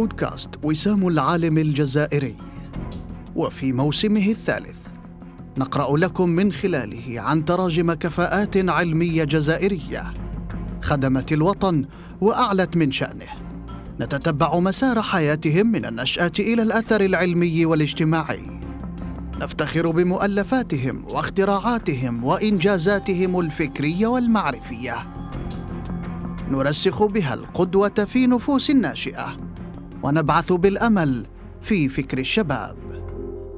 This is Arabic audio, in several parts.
بودكاست وسام العالم الجزائري. وفي موسمه الثالث نقرأ لكم من خلاله عن تراجم كفاءات علمية جزائرية. خدمت الوطن وأعلت من شأنه. نتتبع مسار حياتهم من النشأة إلى الأثر العلمي والاجتماعي. نفتخر بمؤلفاتهم واختراعاتهم وإنجازاتهم الفكرية والمعرفية. نرسخ بها القدوة في نفوس الناشئة. ونبعث بالأمل في فكر الشباب.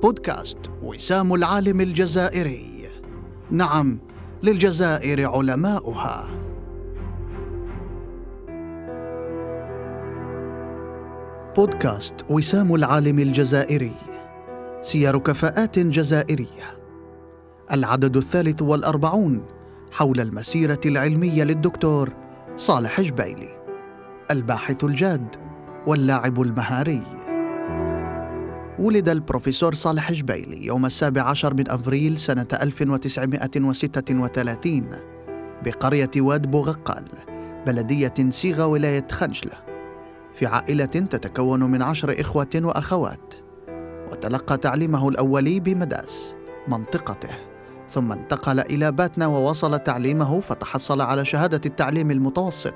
بودكاست وسام العالم الجزائري. نعم للجزائر علماؤها. بودكاست وسام العالم الجزائري. سير كفاءات جزائرية. العدد الثالث والأربعون حول المسيرة العلمية للدكتور صالح جبيلي. الباحث الجاد واللاعب المهاري. ولد البروفيسور صالح جبيلي يوم السابع عشر من أفريل سنة 1936 بقرية واد بوغقال بلدية سيغا ولاية خنشلة في عائلة تتكون من عشر إخوة وأخوات. وتلقى تعليمه الأولي بمداس منطقته ثم انتقل إلى باتنا ووصل تعليمه فتحصل على شهادة التعليم المتوسط.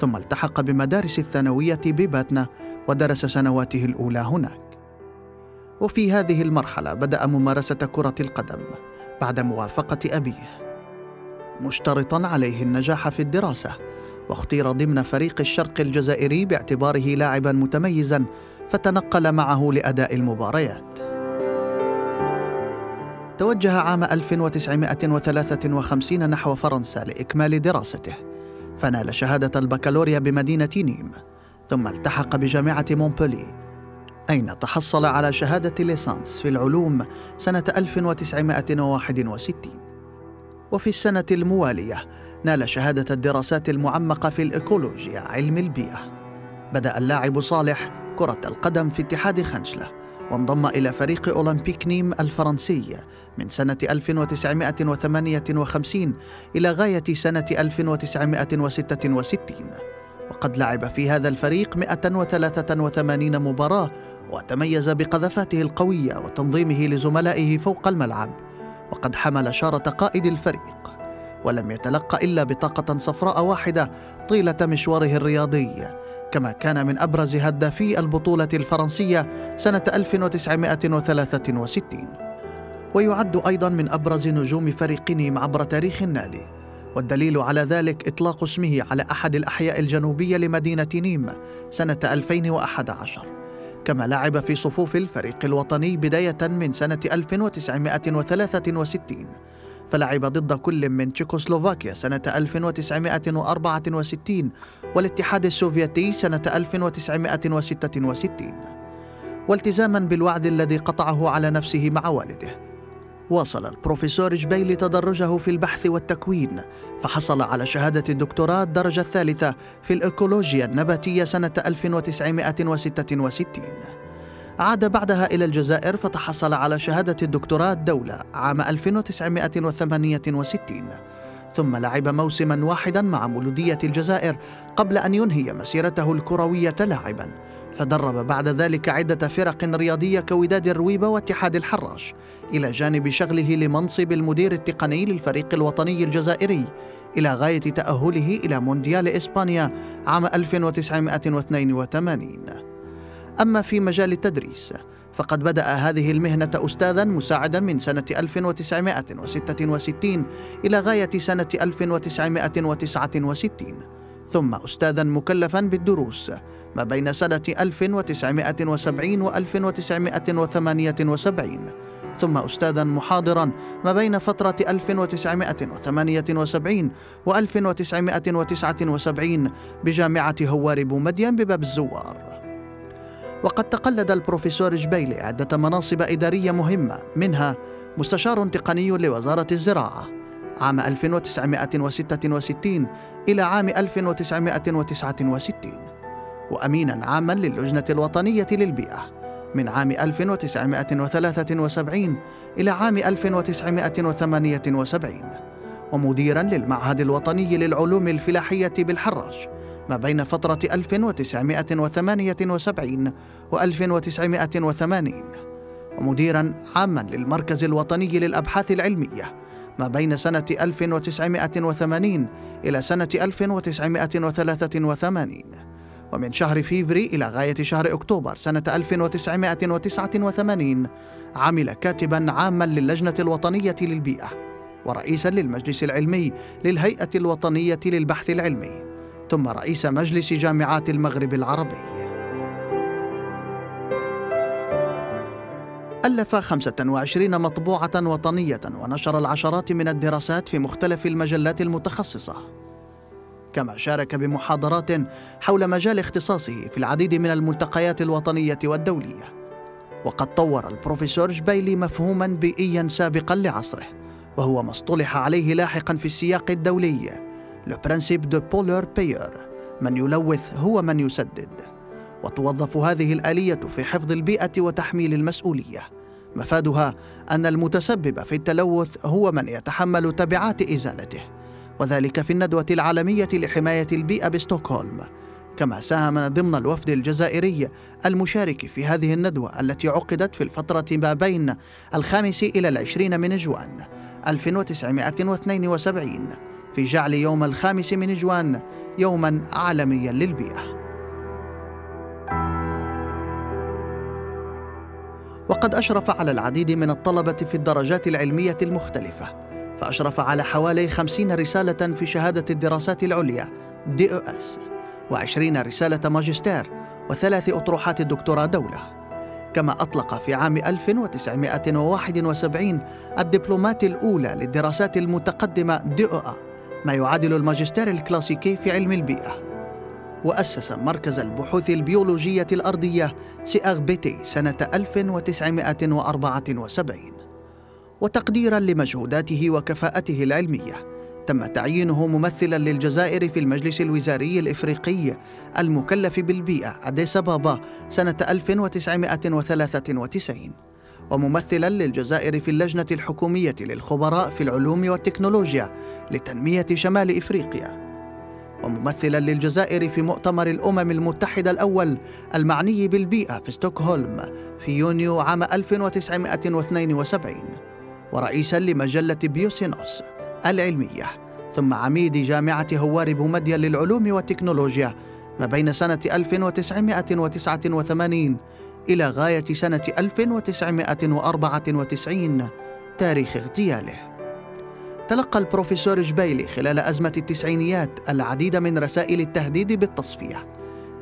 ثم التحق بمدارس الثانوية بباتنا ودرس سنواته الأولى هناك. وفي هذه المرحلة بدأ ممارسة كرة القدم بعد موافقة أبيه مشترطا عليه النجاح في الدراسة واختير ضمن فريق الشرق الجزائري باعتباره لاعبا متميزا فتنقل معه لأداء المباريات. توجه عام 1953 نحو فرنسا لإكمال دراسته فنال شهادة البكالوريا بمدينة نيم ثم التحق بجامعة مونبولي أين تحصل على شهادة ليسانس في العلوم سنة 1961 وفي السنة الموالية نال شهادة الدراسات المعمقة في الإيكولوجيا علم البيئة. بدأ اللاعب صالح كرة القدم في اتحاد خنشلة وانضم إلى فريق أولمبيك نيم الفرنسي من سنة 1958 إلى غاية سنة 1966 وقد لعب في هذا الفريق 183 مباراة وتميز بقذفاته القوية وتنظيمه لزملائه فوق الملعب وقد حمل شارة قائد الفريق. ولم يتلقى إلا بطاقة صفراء واحدة طيلة مشواره الرياضي. كما كان من أبرز هدافي البطولة الفرنسية سنة 1963 ويعد أيضا من أبرز نجوم فريق نيم عبر تاريخ النادي والدليل على ذلك إطلاق اسمه على أحد الأحياء الجنوبية لمدينة نيم سنة 2011 كما لعب في صفوف الفريق الوطني بداية من سنة 1963 فلعب ضد كل من تشيكوسلوفاكيا سنة 1964 والاتحاد السوفيتي سنة 1966 والتزاما بالوعد الذي قطعه على نفسه مع والده. واصل البروفيسور جبيلي تدرجه في البحث والتكوين فحصل على شهادة الدكتوراه الدرجة الثالثة في الإيكولوجيا النباتية سنة 1966 عاد بعدها إلى الجزائر فتحصل على شهادة الدكتوراه الدولة عام 1968 ثم لعب موسما واحدا مع مولودية الجزائر قبل أن ينهي مسيرته الكروية لاعبا. فدرب بعد ذلك عدة فرق رياضية كوداد الرويبة واتحاد الحراش إلى جانب شغله لمنصب المدير التقني للفريق الوطني الجزائري إلى غاية تأهله إلى مونديال إسبانيا عام 1982 أما في مجال التدريس فقد بدأ هذه المهنة أستاذا مساعدا من سنة 1966 إلى غاية سنة 1969 ثم أستاذا مكلفا بالدروس ما بين سنة 1970 و 1978 ثم أستاذا محاضرا ما بين فترة 1978 و 1979 بجامعة هواري بومدين بباب الزوار. وقد تقلد البروفيسور جبيلي عدة مناصب إدارية مهمة منها مستشار تقني لوزارة الزراعة. عام 1966 إلى عام 1969 وأمينا عاما للجنة الوطنية للبيئة. من عام 1973 إلى عام 1978 ومديرا للمعهد الوطني للعلوم الفلاحية بالحراش ما بين فترة 1978 و 1980 ومديرا عاما للمركز الوطني للأبحاث العلمية ما بين سنة 1980 إلى سنة 1983 ومن شهر فيفري إلى غاية شهر أكتوبر سنة 1989 عمل كاتبا عاما للجنة الوطنية للبيئة. ورئيسا للمجلس العلمي للهيئة الوطنية للبحث العلمي ثم رئيس مجلس جامعات المغرب العربي. ألف 25 مطبوعة وطنية ونشر العشرات من الدراسات في مختلف المجلات المتخصصة. كما شارك بمحاضرات حول مجال اختصاصه في العديد من الملتقيات الوطنية والدولية. وقد طور البروفيسور جبيلي مفهوما بيئيا سابقا لعصره. وهو ما اصطلح عليه لاحقا في السياق الدولي le principe du pollueur-payeur من يلوث هو من يسدد. وتوظف هذه الآلية في حفظ البيئة وتحميل المسؤولية. مفادها أن المتسبب في التلوث هو من يتحمل تبعات إزالته وذلك في الندوة العالمية لحماية البيئة بستوكهولم. كما ساهم ضمن الوفد الجزائري المشارك في هذه الندوة التي عقدت في الفترة ما بين الخامس إلى العشرين من جوان 1972 في جعل يوم الخامس من جوان يوما عالميا للبيئة. وقد أشرف على العديد من الطلبة في الدرجات العلمية المختلفة فأشرف على حوالي خمسين رسالة في شهادة الدراسات العليا دي أس. وعشرين رسالة ماجستير وثلاث أطروحات الدكتوراه دولة. كما أطلق في عام 1971 الدبلومات الأولى للدراسات المتقدمة أ ما يعادل الماجستير الكلاسيكي في علم البيئة. وأسس مركز البحوث البيولوجية الأرضية سيأغ بيتي سنة 1974 وتقديرا لمجهوداته وكفاءته العلمية. تم تعيينه ممثلا للجزائر في المجلس الوزاري الإفريقي المكلف بالبيئة أديس بابا سنة 1993 وممثلا للجزائر في اللجنة الحكومية للخبراء في العلوم والتكنولوجيا لتنمية شمال إفريقيا. وممثلا للجزائر في مؤتمر الأمم المتحدة الأول المعني بالبيئة في ستوكهولم في يونيو عام 1972 ورئيسا لمجلة بيوسينوس. العلمية. ثم عميد جامعة هواري بومدين للعلوم والتكنولوجيا ما بين سنة 1989 إلى غاية سنة 1994 تاريخ اغتياله. تلقى البروفيسور جبيلي خلال أزمة التسعينيات العديد من رسائل التهديد بالتصفية.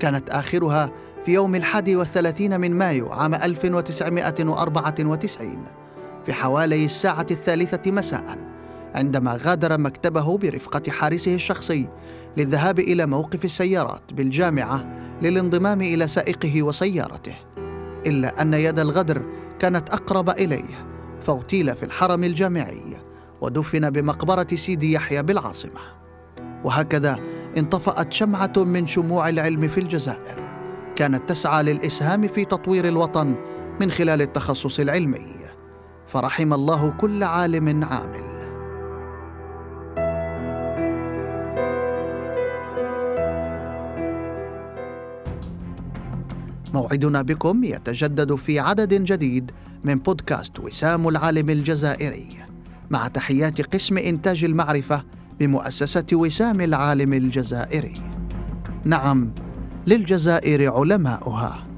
كانت آخرها في يوم الحادي والثلاثين من مايو عام 1994 في حوالي الساعة الثالثة مساء. عندما غادر مكتبه برفقة حارسه الشخصي للذهاب إلى موقف السيارات بالجامعة للانضمام إلى سائقه وسيارته إلا أن يد الغدر كانت أقرب إليه فاغتيل في الحرم الجامعي ودفن بمقبرة سيدي يحيى بالعاصمة. وهكذا انطفأت شمعة من شموع العلم في الجزائر كانت تسعى للإسهام في تطوير الوطن من خلال التخصص العلمي. فرحم الله كل عالم عامل. موعدنا بكم يتجدد في عدد جديد من بودكاست وسام العالم الجزائري مع تحيات قسم إنتاج المعرفة بمؤسسة وسام العالم الجزائري. نعم، للجزائر علماؤها.